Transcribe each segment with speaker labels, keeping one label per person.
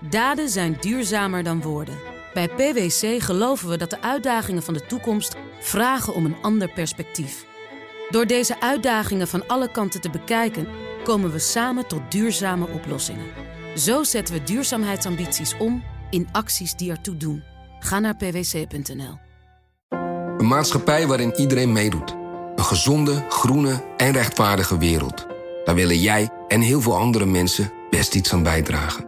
Speaker 1: Daden zijn duurzamer dan woorden. Bij PwC geloven we dat de uitdagingen van de toekomst vragen om een ander perspectief. Door deze uitdagingen van alle kanten te bekijken, komen we samen tot duurzame oplossingen. Zo zetten we duurzaamheidsambities om in acties die ertoe doen. Ga naar pwc.nl.
Speaker 2: Een maatschappij waarin iedereen meedoet. Een gezonde, groene en rechtvaardige wereld. Daar willen jij en heel veel andere mensen best iets aan bijdragen.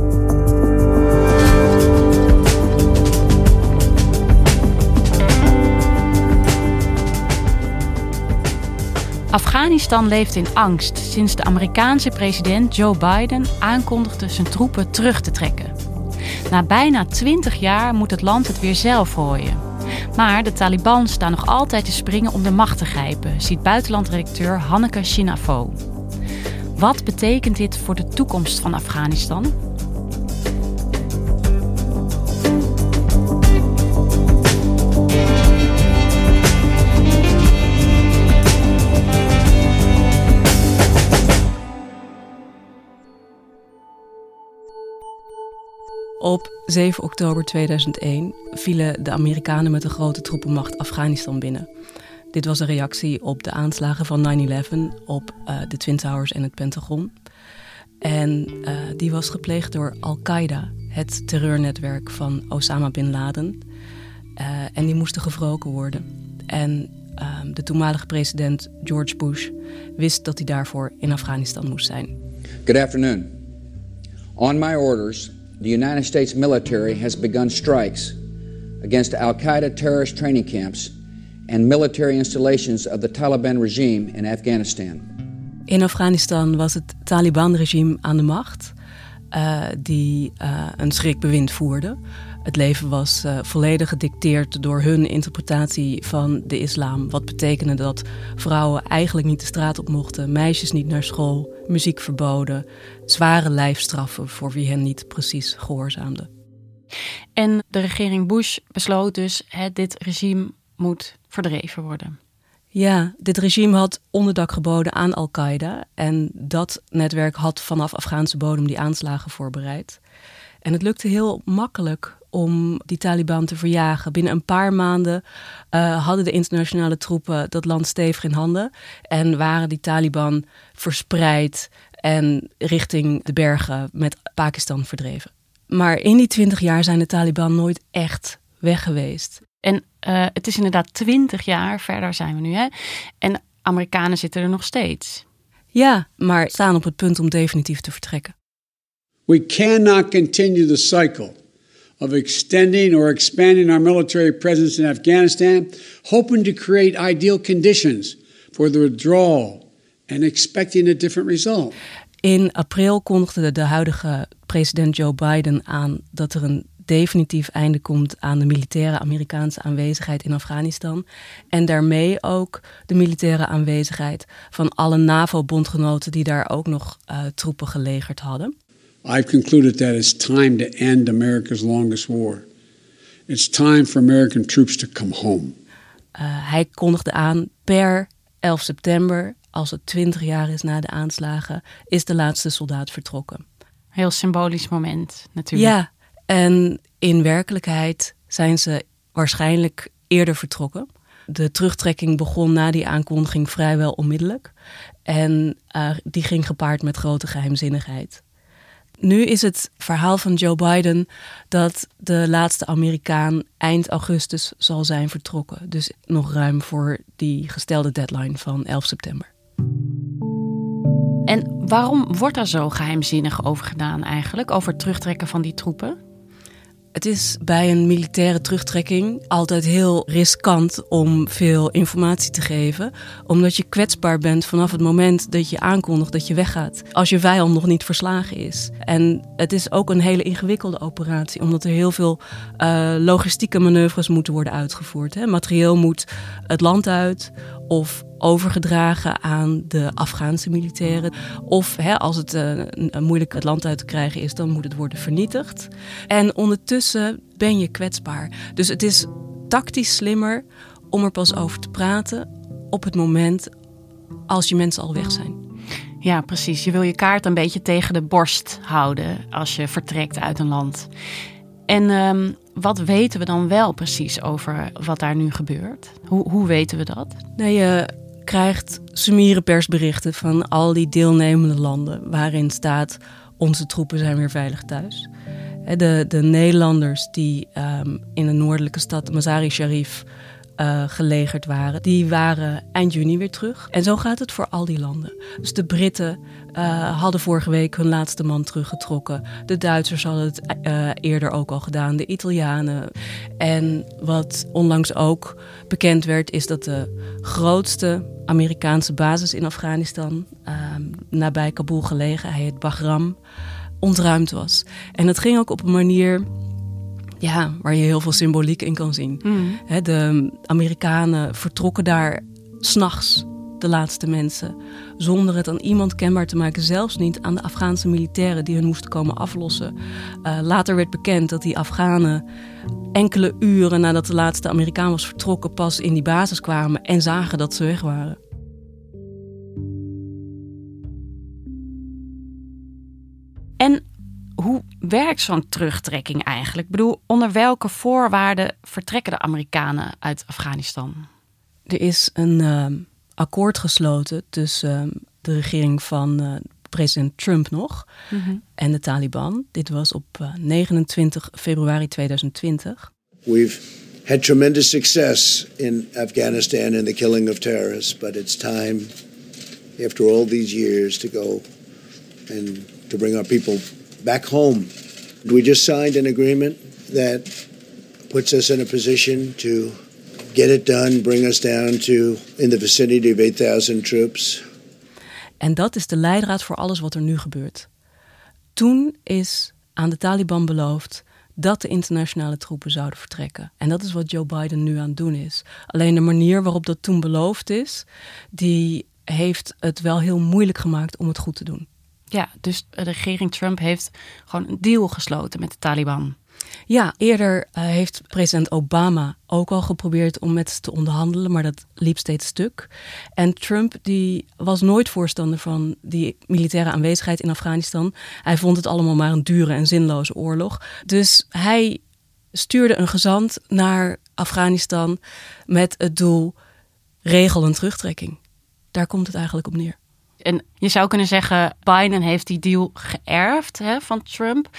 Speaker 3: Afghanistan leeft in angst sinds de Amerikaanse president Joe Biden aankondigde zijn troepen terug te trekken. Na bijna 20 jaar moet het land het weer zelf gooien. Maar de Taliban staan nog altijd te springen om de macht te grijpen, ziet buitenlandredacteur Hanneke Shinafo. Wat betekent dit voor de toekomst van Afghanistan?
Speaker 4: Op 7 oktober 2001 vielen de Amerikanen met een grote troepenmacht Afghanistan binnen. Dit was een reactie op de aanslagen van 9-11 op uh, de Twin Towers en het Pentagon. En uh, die was gepleegd door Al-Qaeda, het terreurnetwerk van Osama bin Laden. Uh, en die moesten gewroken worden. En de toenmalige president George Bush wist dat hij daarvoor in Afghanistan moest zijn.
Speaker 5: Good afternoon. On my orders, the United States military has begun strikes against Al Qaeda terrorist training camps and military installations of the Taliban regime in Afghanistan.
Speaker 4: In Afghanistan was het Taliban-regime aan de macht, uh, die uh, een schrikbewind voerde. Het leven was uh, volledig gedicteerd door hun interpretatie van de islam. Wat betekende dat vrouwen eigenlijk niet de straat op mochten, meisjes niet naar school, muziek verboden, zware lijfstraffen voor wie hen niet precies gehoorzaamde.
Speaker 3: En de regering Bush besloot dus: hè, dit regime moet verdreven worden.
Speaker 4: Ja, dit regime had onderdak geboden aan Al-Qaeda. En dat netwerk had vanaf Afghaanse bodem die aanslagen voorbereid. En het lukte heel makkelijk om die Taliban te verjagen. Binnen een paar maanden uh, hadden de internationale troepen dat land stevig in handen. En waren die Taliban verspreid en richting de bergen met Pakistan verdreven. Maar in die twintig jaar zijn de Taliban nooit echt weg geweest.
Speaker 3: En uh, het is inderdaad twintig jaar verder zijn we nu. Hè? En Amerikanen zitten er nog steeds.
Speaker 4: Ja, maar staan op het punt om definitief te vertrekken.
Speaker 6: We cannot continue the cycle of extending or expanding our military presence in Afghanistan, hoping to create ideal conditions for the withdrawal and expecting a different result.
Speaker 4: In april kondigde de huidige president Joe Biden aan dat er een definitief einde komt aan de militaire Amerikaanse aanwezigheid in Afghanistan. En daarmee ook de militaire aanwezigheid van alle NAVO-bondgenoten die daar ook nog uh, troepen gelegerd hadden.
Speaker 6: I've concluded that it's time to end America's longest war. It's time for American troops to come home.
Speaker 4: Uh, hij kondigde aan per 11 september, als het 20 jaar is na de aanslagen, is de laatste soldaat vertrokken.
Speaker 3: Heel symbolisch moment natuurlijk.
Speaker 4: Ja, en in werkelijkheid zijn ze waarschijnlijk eerder vertrokken. De terugtrekking begon na die aankondiging vrijwel onmiddellijk. En uh, die ging gepaard met grote geheimzinnigheid. Nu is het verhaal van Joe Biden dat de laatste Amerikaan eind augustus zal zijn vertrokken. Dus nog ruim voor die gestelde deadline van 11 september.
Speaker 3: En waarom wordt er zo geheimzinnig over gedaan eigenlijk, over het terugtrekken van die troepen?
Speaker 4: Het is bij een militaire terugtrekking altijd heel riskant om veel informatie te geven, omdat je kwetsbaar bent vanaf het moment dat je aankondigt dat je weggaat, als je vijand nog niet verslagen is. En het is ook een hele ingewikkelde operatie, omdat er heel veel uh, logistieke manoeuvres moeten worden uitgevoerd. Hè. Materieel moet het land uit of overgedragen aan de Afghaanse militairen. Of hè, als het uh, moeilijk het land uit te krijgen is, dan moet het worden vernietigd. En ondertussen ben je kwetsbaar. Dus het is tactisch slimmer om er pas over te praten op het moment als je mensen al weg zijn.
Speaker 3: Ja, precies. Je wil je kaart een beetje tegen de borst houden als je vertrekt uit een land. En um, wat weten we dan wel precies over wat daar nu gebeurt? Hoe, hoe weten we dat?
Speaker 4: Nou, je krijgt summiere persberichten van al die deelnemende landen, waarin staat: onze troepen zijn weer veilig thuis. De, de Nederlanders die um, in de noordelijke stad Mazari-Sharif uh, gelegerd waren, die waren eind juni weer terug. En zo gaat het voor al die landen. Dus de Britten uh, hadden vorige week hun laatste man teruggetrokken. De Duitsers hadden het uh, eerder ook al gedaan, de Italianen. En wat onlangs ook bekend werd, is dat de grootste Amerikaanse basis in Afghanistan, nabij Kabul gelegen, hij heet Bagram, ontruimd was. En het ging ook op een manier ja, waar je heel veel symboliek in kan zien. Mm. de Amerikanen vertrokken daar s'nachts, de laatste mensen, zonder het aan iemand kenbaar te maken, zelfs niet aan de Afghaanse militairen die hun moesten komen aflossen. Uh, later werd bekend dat die Afghanen enkele uren nadat de laatste Amerikaan was vertrokken, pas in die basis kwamen en zagen dat ze weg waren.
Speaker 3: Werkt zo'n terugtrekking eigenlijk? Ik bedoel, onder welke voorwaarden vertrekken de Amerikanen uit Afghanistan?
Speaker 4: Er is een uh, akkoord gesloten tussen uh, de regering van uh, president Trump nog mm -hmm. en de Taliban. Dit was op 29 februari 2020.
Speaker 7: We've had tremendous success in Afghanistan in the killing of terrorists, but it's time after all these years to go and to bring our people back home. We just signed an agreement that puts us in a position to get it done, bring us down to in the vicinity of 8000 troops.
Speaker 4: En dat is de leidraad voor alles wat er nu gebeurt. Toen is aan de Taliban beloofd dat de internationale troepen zouden vertrekken. En dat is wat Joe Biden nu aan het doen is. Alleen de manier waarop dat toen beloofd is, die heeft het wel heel moeilijk gemaakt om het goed te doen.
Speaker 3: Ja, dus de regering Trump heeft gewoon een deal gesloten met de Taliban.
Speaker 4: Ja, eerder uh, heeft president Obama ook al geprobeerd om met ze te onderhandelen, maar dat liep steeds stuk. En Trump die was nooit voorstander van die militaire aanwezigheid in Afghanistan. Hij vond het allemaal maar een dure en zinloze oorlog. Dus hij stuurde een gezant naar Afghanistan met het doel regel een terugtrekking. Daar komt het eigenlijk op neer.
Speaker 3: En je zou kunnen zeggen, Biden heeft die deal geërfd hè, van Trump.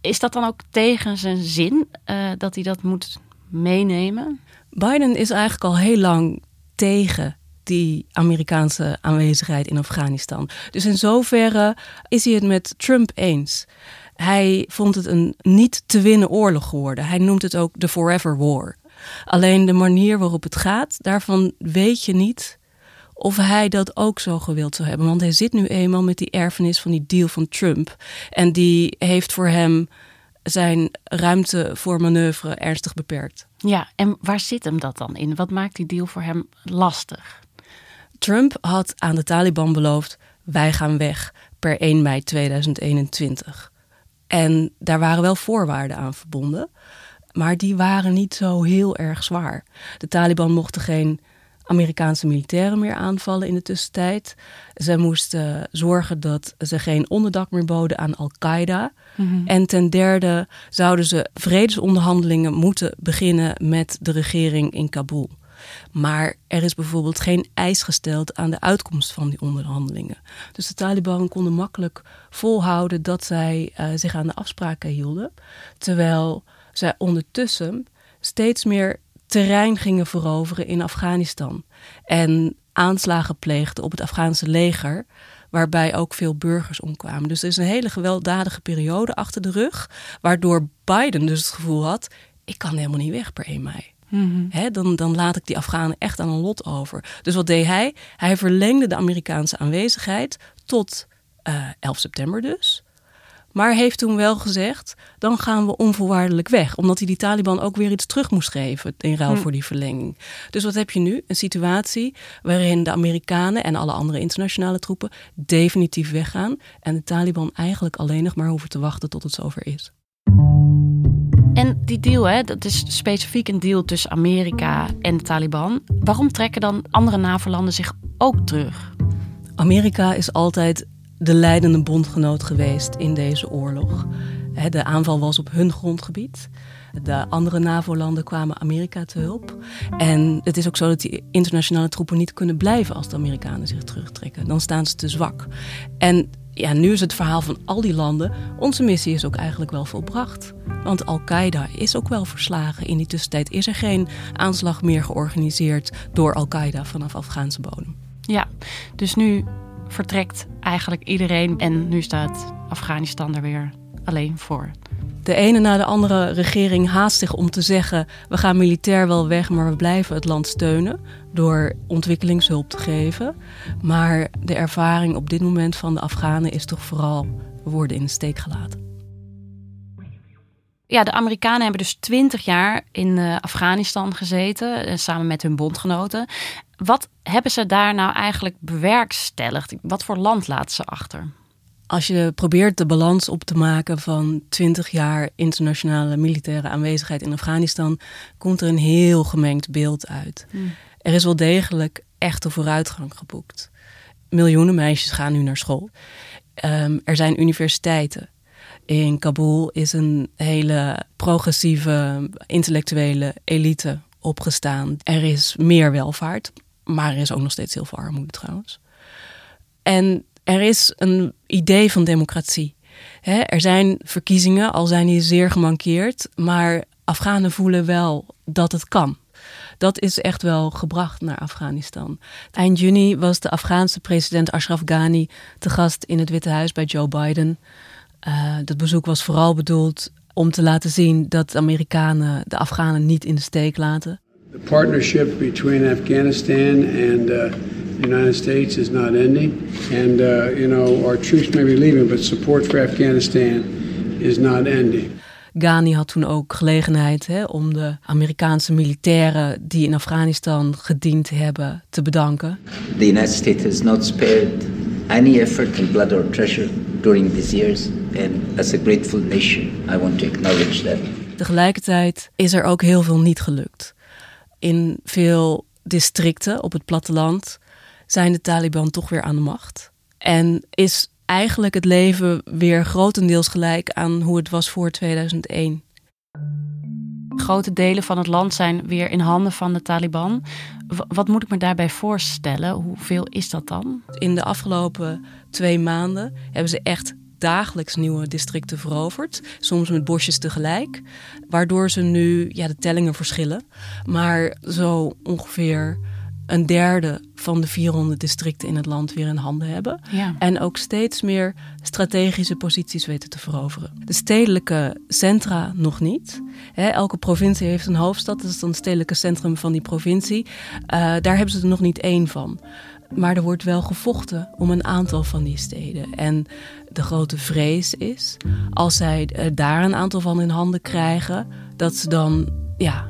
Speaker 3: Is dat dan ook tegen zijn zin uh, dat hij dat moet meenemen?
Speaker 4: Biden is eigenlijk al heel lang tegen die Amerikaanse aanwezigheid in Afghanistan. Dus in zoverre is hij het met Trump eens. Hij vond het een niet te winnen oorlog geworden. Hij noemt het ook de Forever War. Alleen de manier waarop het gaat, daarvan weet je niet of hij dat ook zo gewild zou hebben. Want hij zit nu eenmaal met die erfenis van die deal van Trump. En die heeft voor hem zijn ruimte voor manoeuvre ernstig beperkt.
Speaker 3: Ja, en waar zit hem dat dan in? Wat maakt die deal voor hem lastig?
Speaker 4: Trump had aan de Taliban beloofd: wij gaan weg per 1 mei 2021. En daar waren wel voorwaarden aan verbonden, maar die waren niet zo heel erg zwaar. De Taliban mochten geen Amerikaanse militairen meer aanvallen in de tussentijd. Ze moesten zorgen dat ze geen onderdak meer boden aan Al-Qaeda. Mhm. En ten derde zouden ze vredesonderhandelingen moeten beginnen met de regering in Kabul. Maar er is bijvoorbeeld geen eis gesteld aan de uitkomst van die onderhandelingen. Dus de Taliban konden makkelijk volhouden dat zij uh, zich aan de afspraken hielden. Terwijl zij ondertussen steeds meer terrein gingen veroveren in Afghanistan. En aanslagen pleegden op het Afghaanse leger. waarbij ook veel burgers omkwamen. Dus er is een hele gewelddadige periode achter de rug, waardoor Biden dus het gevoel had: ik kan helemaal niet weg per 1 mei. Mhm. dan, dan laat ik die Afghanen echt aan een lot over. Dus wat deed hij? Hij verlengde de Amerikaanse aanwezigheid tot uh, eh, 11 september dus. Maar heeft toen wel gezegd, dan gaan we onvoorwaardelijk weg. Omdat hij die Taliban ook weer iets terug moest geven in ruil hm. voor die verlenging. Dus wat heb je nu? Een situatie waarin de Amerikanen en alle andere internationale troepen definitief weggaan. En de Taliban eigenlijk alleen nog maar hoeven te wachten tot het zover is.
Speaker 3: En die deal, hè, dat is specifiek een deal tussen Amerika en de Taliban. Waarom trekken dan andere NAVO-landen zich ook terug?
Speaker 4: Amerika is altijd de leidende bondgenoot geweest in deze oorlog. De aanval was op hun grondgebied. De andere NAVO-landen kwamen Amerika te hulp. En het is ook zo dat die internationale troepen niet kunnen blijven als de Amerikanen zich terugtrekken. Dan staan ze te zwak. En ja, nu is het verhaal van al die landen. Onze missie is ook eigenlijk wel volbracht. Want Al-Qaeda is ook wel verslagen. In die tussentijd is er geen aanslag meer georganiseerd door Al-Qaeda vanaf Afghaanse bodem.
Speaker 3: Ja, dus nu vertrekt eigenlijk iedereen. En nu staat Afghanistan er weer alleen voor.
Speaker 4: De ene na de andere regering haast zich om te zeggen: we gaan militair wel weg, maar we blijven het land steunen door ontwikkelingshulp te geven. Maar de ervaring op dit moment van de Afghanen is toch vooral: we worden in de steek gelaten.
Speaker 3: Ja, de Amerikanen hebben dus twintig jaar in eh, Afghanistan gezeten, eh, samen met hun bondgenoten. Wat hebben ze daar nou eigenlijk bewerkstelligd? Wat voor land laten ze achter?
Speaker 4: Als je probeert de balans op te maken van 20 jaar internationale militaire aanwezigheid in Afghanistan, komt er een heel gemengd beeld uit. Hmm. Er is wel degelijk echte vooruitgang geboekt. Miljoenen meisjes gaan nu naar school. Ehm, er zijn universiteiten. In Kabul is een hele progressieve intellectuele elite opgestaan. Er is meer welvaart, maar er is ook nog steeds heel veel armoede trouwens. En er is een idee van democratie. er zijn verkiezingen, al zijn die zeer gemankeerd, maar Afghanen voelen wel dat het kan. Dat is echt wel gebracht naar Afghanistan. Eind juni was de Afghaanse president Ashraf Ghani te gast in het Witte Huis bij Joe Biden. Uh, dat bezoek was vooral bedoeld om te laten zien dat de Amerikanen de Afghanen niet in de steek laten.
Speaker 6: The partnership between Afghanistan and uh, the United States is not ending, and uh, you know our troops may be leaving, but support for Afghanistan is not ending.
Speaker 4: Ghani had toen ook gelegenheid hè, om de Amerikaanse militairen die in Afghanistan gediend hebben te bedanken.
Speaker 8: The United States has not spared any effort in blood or treasure during these years, and as a grateful nation, I want to acknowledge that.
Speaker 4: Tegelijkertijd is er ook heel veel niet gelukt. In veel districten op het platteland zijn de Taliban toch weer aan de macht. En is eigenlijk het leven weer grotendeels gelijk aan hoe het was voor 2001.
Speaker 3: Grote delen van het land zijn weer in handen van de Taliban. wat moet ik me daarbij voorstellen? Hoeveel is dat dan?
Speaker 4: In de afgelopen twee maanden hebben ze echt dagelijks nieuwe districten veroverd. Soms met bosjes tegelijk. Waardoor ze nu, ja, de tellingen verschillen. Maar zo ongeveer een derde van de 400 districten in het land weer in handen hebben. En ook steeds meer strategische posities weten te veroveren. De stedelijke centra nog niet. elke provincie heeft een hoofdstad, dat is dan het stedelijke centrum van die provincie. Uh, daar hebben ze er nog niet één van. Maar er wordt wel gevochten om een aantal van die steden. En de grote vrees is, als zij daar een aantal van in handen krijgen, dat ze dan ja,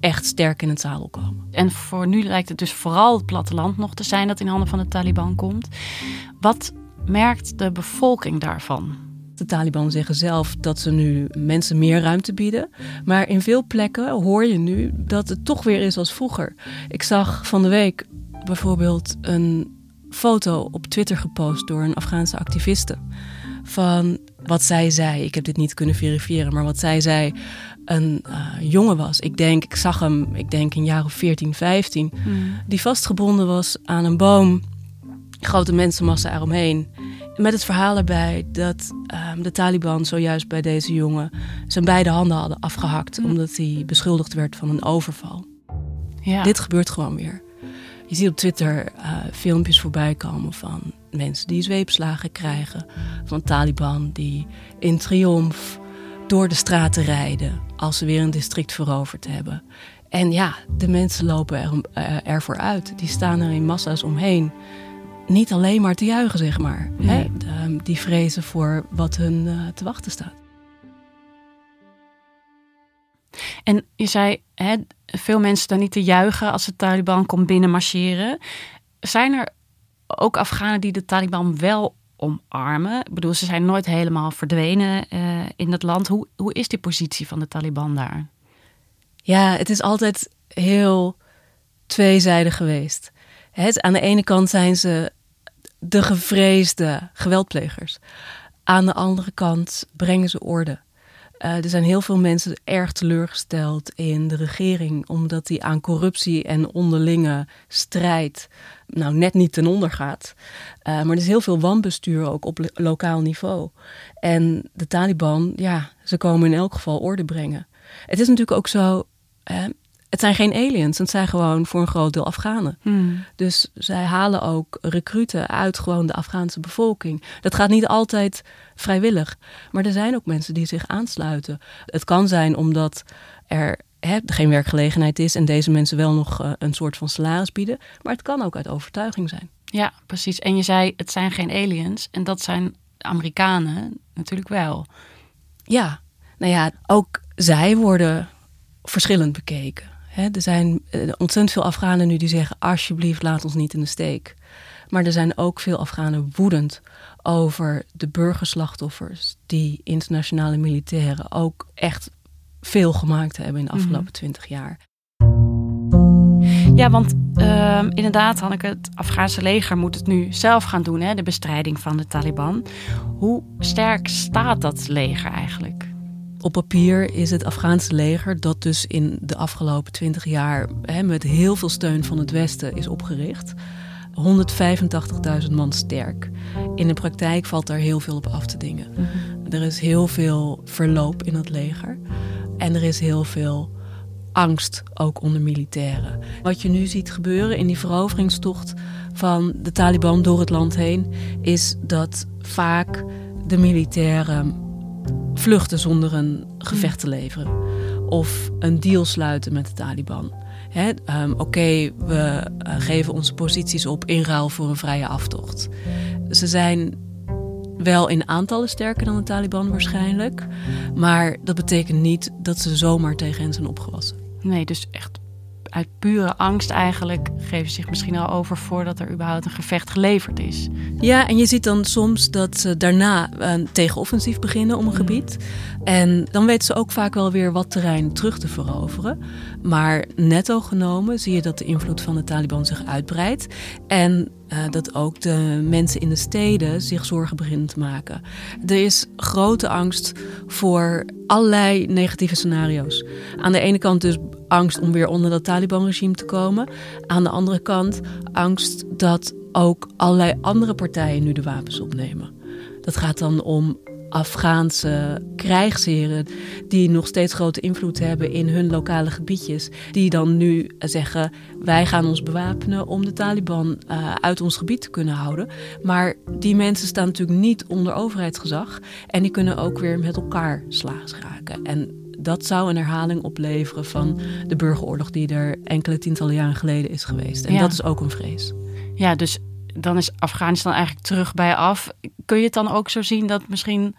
Speaker 4: echt sterk in het zadel komen.
Speaker 3: En voor nu lijkt het dus vooral het platteland nog te zijn dat in handen van de Taliban komt. Wat merkt de bevolking daarvan?
Speaker 4: De Taliban zeggen zelf dat ze nu mensen meer ruimte bieden. Maar in veel plekken hoor je nu dat het toch weer is als vroeger. Ik zag van de week bijvoorbeeld een foto op Twitter gepost door een Afghaanse activiste. Van wat zij zei. Ik heb dit niet kunnen verifiëren, maar wat zij zei. Een uh, jongen was. Ik denk, ik zag hem, ik denk een jaar of 14, 15. Hmm. Die vastgebonden was aan een boom. Grote mensenmassa eromheen. Met het verhaal erbij dat um, de Taliban zojuist bij deze jongen zijn beide handen hadden afgehakt. Hmm. Omdat hij beschuldigd werd van een overval. Ja. Dit gebeurt gewoon weer. Je ziet op Twitter uh, filmpjes voorbij komen van mensen die zweepslagen krijgen. Van Taliban die in triomf door de straten rijden als ze weer een district veroverd hebben. En ja, de mensen lopen er, uh, ervoor uit. Die staan er in massa's omheen. Niet alleen maar te juichen, zeg maar. Hè? De, die vrezen voor wat hun uh, te wachten staat.
Speaker 3: En je zei, hè, veel mensen staan niet te juichen als de Taliban komt binnenmarcheren. Zijn er ook Afghanen die de Taliban wel omarmen? Ik bedoel, ze zijn nooit helemaal verdwenen uh, in het land. Hoe, hoe is die positie van de Taliban daar?
Speaker 4: Ja, het is altijd heel tweezijdig geweest. Aan de ene kant zijn ze de gevreesde geweldplegers. Aan de andere kant brengen ze orde. Uh, er zijn heel veel mensen erg teleurgesteld in de regering, omdat die aan corruptie en onderlinge strijd nou net niet ten onder gaat. Uh, maar er is heel veel wanbestuur ook op lokaal niveau. En de Taliban, ja, ze komen in elk geval orde brengen. Het is natuurlijk ook zo. Het zijn geen aliens, het zijn gewoon voor een groot deel Afghanen. Hmm. Dus zij halen ook recruten uit gewoon de Afghaanse bevolking. Dat gaat niet altijd vrijwillig, maar er zijn ook mensen die zich aansluiten. Het kan zijn omdat er hè, geen werkgelegenheid is en deze mensen wel nog uh, een soort van salaris bieden, maar het kan ook uit overtuiging zijn.
Speaker 3: Ja, precies. En je zei het zijn geen aliens en dat zijn Amerikanen natuurlijk wel.
Speaker 4: Ja, nou ja, ook zij worden verschillend bekeken er zijn eh, ontzettend veel Afghanen nu die zeggen: alsjeblieft, laat ons niet in de steek. Maar er zijn ook veel Afghanen woedend over de burgerslachtoffers die internationale militairen ook echt veel gemaakt hebben in de mhm. afgelopen twintig jaar.
Speaker 3: Ja, want uh, inderdaad, Hanneke, het Afghaanse leger moet het nu zelf gaan doen, hè, de bestrijding van de Taliban. Hoe sterk staat dat leger eigenlijk?
Speaker 4: Op papier is het Afghaanse leger, dat dus in de afgelopen twintig jaar hè, met heel veel steun van het Westen is opgericht, 185.000 man sterk. In de praktijk valt daar heel veel op af te dingen. Mhm. Er is heel veel verloop in het leger en er is heel veel angst ook onder militairen. Wat je nu ziet gebeuren in die veroveringstocht van de Taliban door het land heen, is dat vaak de militairen vluchten zonder een gevecht te leveren. Of een deal sluiten met de Taliban. Um, Oké, we uh, geven onze posities op in ruil voor een vrije aftocht. Ze zijn wel in aantallen sterker dan de Taliban waarschijnlijk. Maar dat betekent niet dat ze zomaar tegen hen zijn opgewassen.
Speaker 3: Nee, dus echt uit pure angst eigenlijk geven ze zich misschien al over voordat er überhaupt een gevecht geleverd is.
Speaker 4: Ja, en je ziet dan soms dat ze daarna een tegenoffensief beginnen om een gebied. En dan weten ze ook vaak wel weer wat terrein terug te veroveren. Maar netto genomen zie je dat de invloed van de Taliban zich uitbreidt. En uh, dat ook de mensen in de steden zich zorgen beginnen te maken. Er is grote angst voor allerlei negatieve scenario's. Aan de ene kant dus angst om weer onder dat Taliban-regime te komen. Aan de andere kant angst dat ook allerlei andere partijen nu de wapens opnemen. Dat gaat dan om Afghaanse krijgsheren die nog steeds grote invloed hebben in hun lokale gebiedjes, die dan nu zeggen: wij gaan ons bewapenen om de Taliban uh, uit ons gebied te kunnen houden. Maar die mensen staan natuurlijk niet onder overheidsgezag en die kunnen ook weer met elkaar slaags raken. En dat zou een herhaling opleveren van de burgeroorlog die er enkele tientallen jaren geleden is geweest. En dat is ook een vrees.
Speaker 3: Ja, dus dan is Afghanistan eigenlijk terug bij af. Kun je het dan ook zo zien dat misschien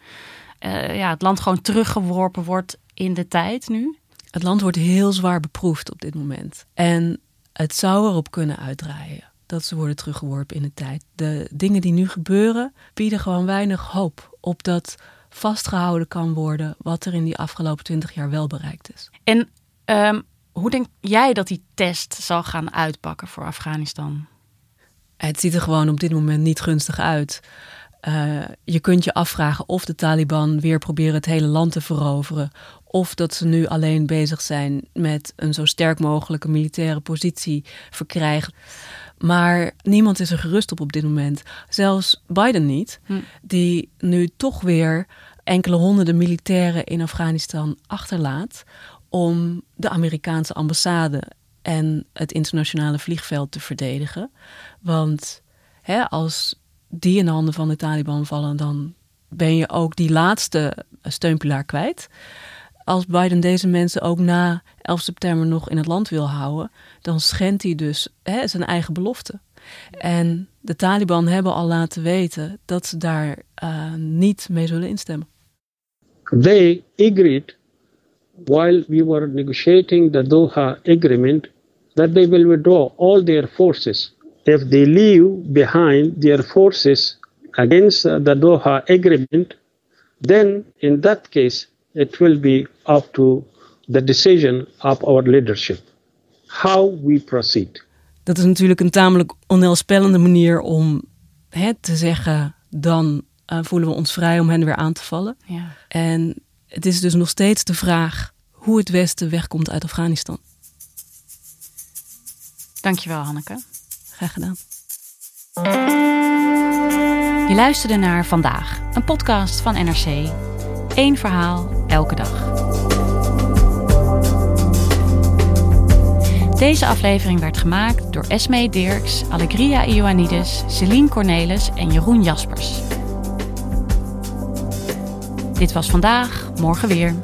Speaker 3: uh, ja, het land gewoon teruggeworpen wordt in de tijd nu?
Speaker 4: Het land wordt heel zwaar beproefd op dit moment. En het zou erop kunnen uitdraaien dat ze worden teruggeworpen in de tijd. De dingen die nu gebeuren bieden gewoon weinig hoop op dat vastgehouden kan worden wat er in die afgelopen twintig jaar wel bereikt is.
Speaker 3: En um, hoe denk jij dat die test zal gaan uitpakken voor Afghanistan?
Speaker 4: Het ziet er gewoon op dit moment niet gunstig uit. Uh, je kunt je afvragen of de Taliban weer proberen het hele land te veroveren. Of dat ze nu alleen bezig zijn met een zo sterk mogelijke militaire positie verkrijgen. Maar niemand is er gerust op op dit moment. Zelfs Biden niet, hm. die nu toch weer enkele honderden militairen in Afghanistan achterlaat om de Amerikaanse ambassade en het internationale vliegveld te verdedigen. Want hè, als die in de handen van de Taliban vallen, dan ben je ook die laatste steunpilaar kwijt. Als Biden deze mensen ook na 11 september nog in het land wil houden, dan schendt hij dus hè, zijn eigen belofte. En de Taliban hebben al laten weten dat ze daar uh, niet mee zullen instemmen.
Speaker 9: They agreed while we were negotiating the Doha agreement that they will withdraw all their forces. If they leave behind their forces against the Doha agreement, then in that case it will be up to the decision of our leadership how we proceed.
Speaker 4: Dat is natuurlijk een tamelijk onheilspellende manier om hè, te zeggen: dan uh, voelen we ons vrij om hen weer aan te vallen. Ja. En het is dus nog steeds de vraag hoe het Westen wegkomt uit Afghanistan.
Speaker 3: Dankjewel, Hanneke.
Speaker 4: Graag gedaan.
Speaker 3: Je luisterde naar Vandaag, een podcast van NRC. Eén verhaal, elke dag. Deze aflevering werd gemaakt door Esme Dirks, Allegria Ioannidis, Celine Cornelis en Jeroen Jaspers. Dit was vandaag, morgen weer.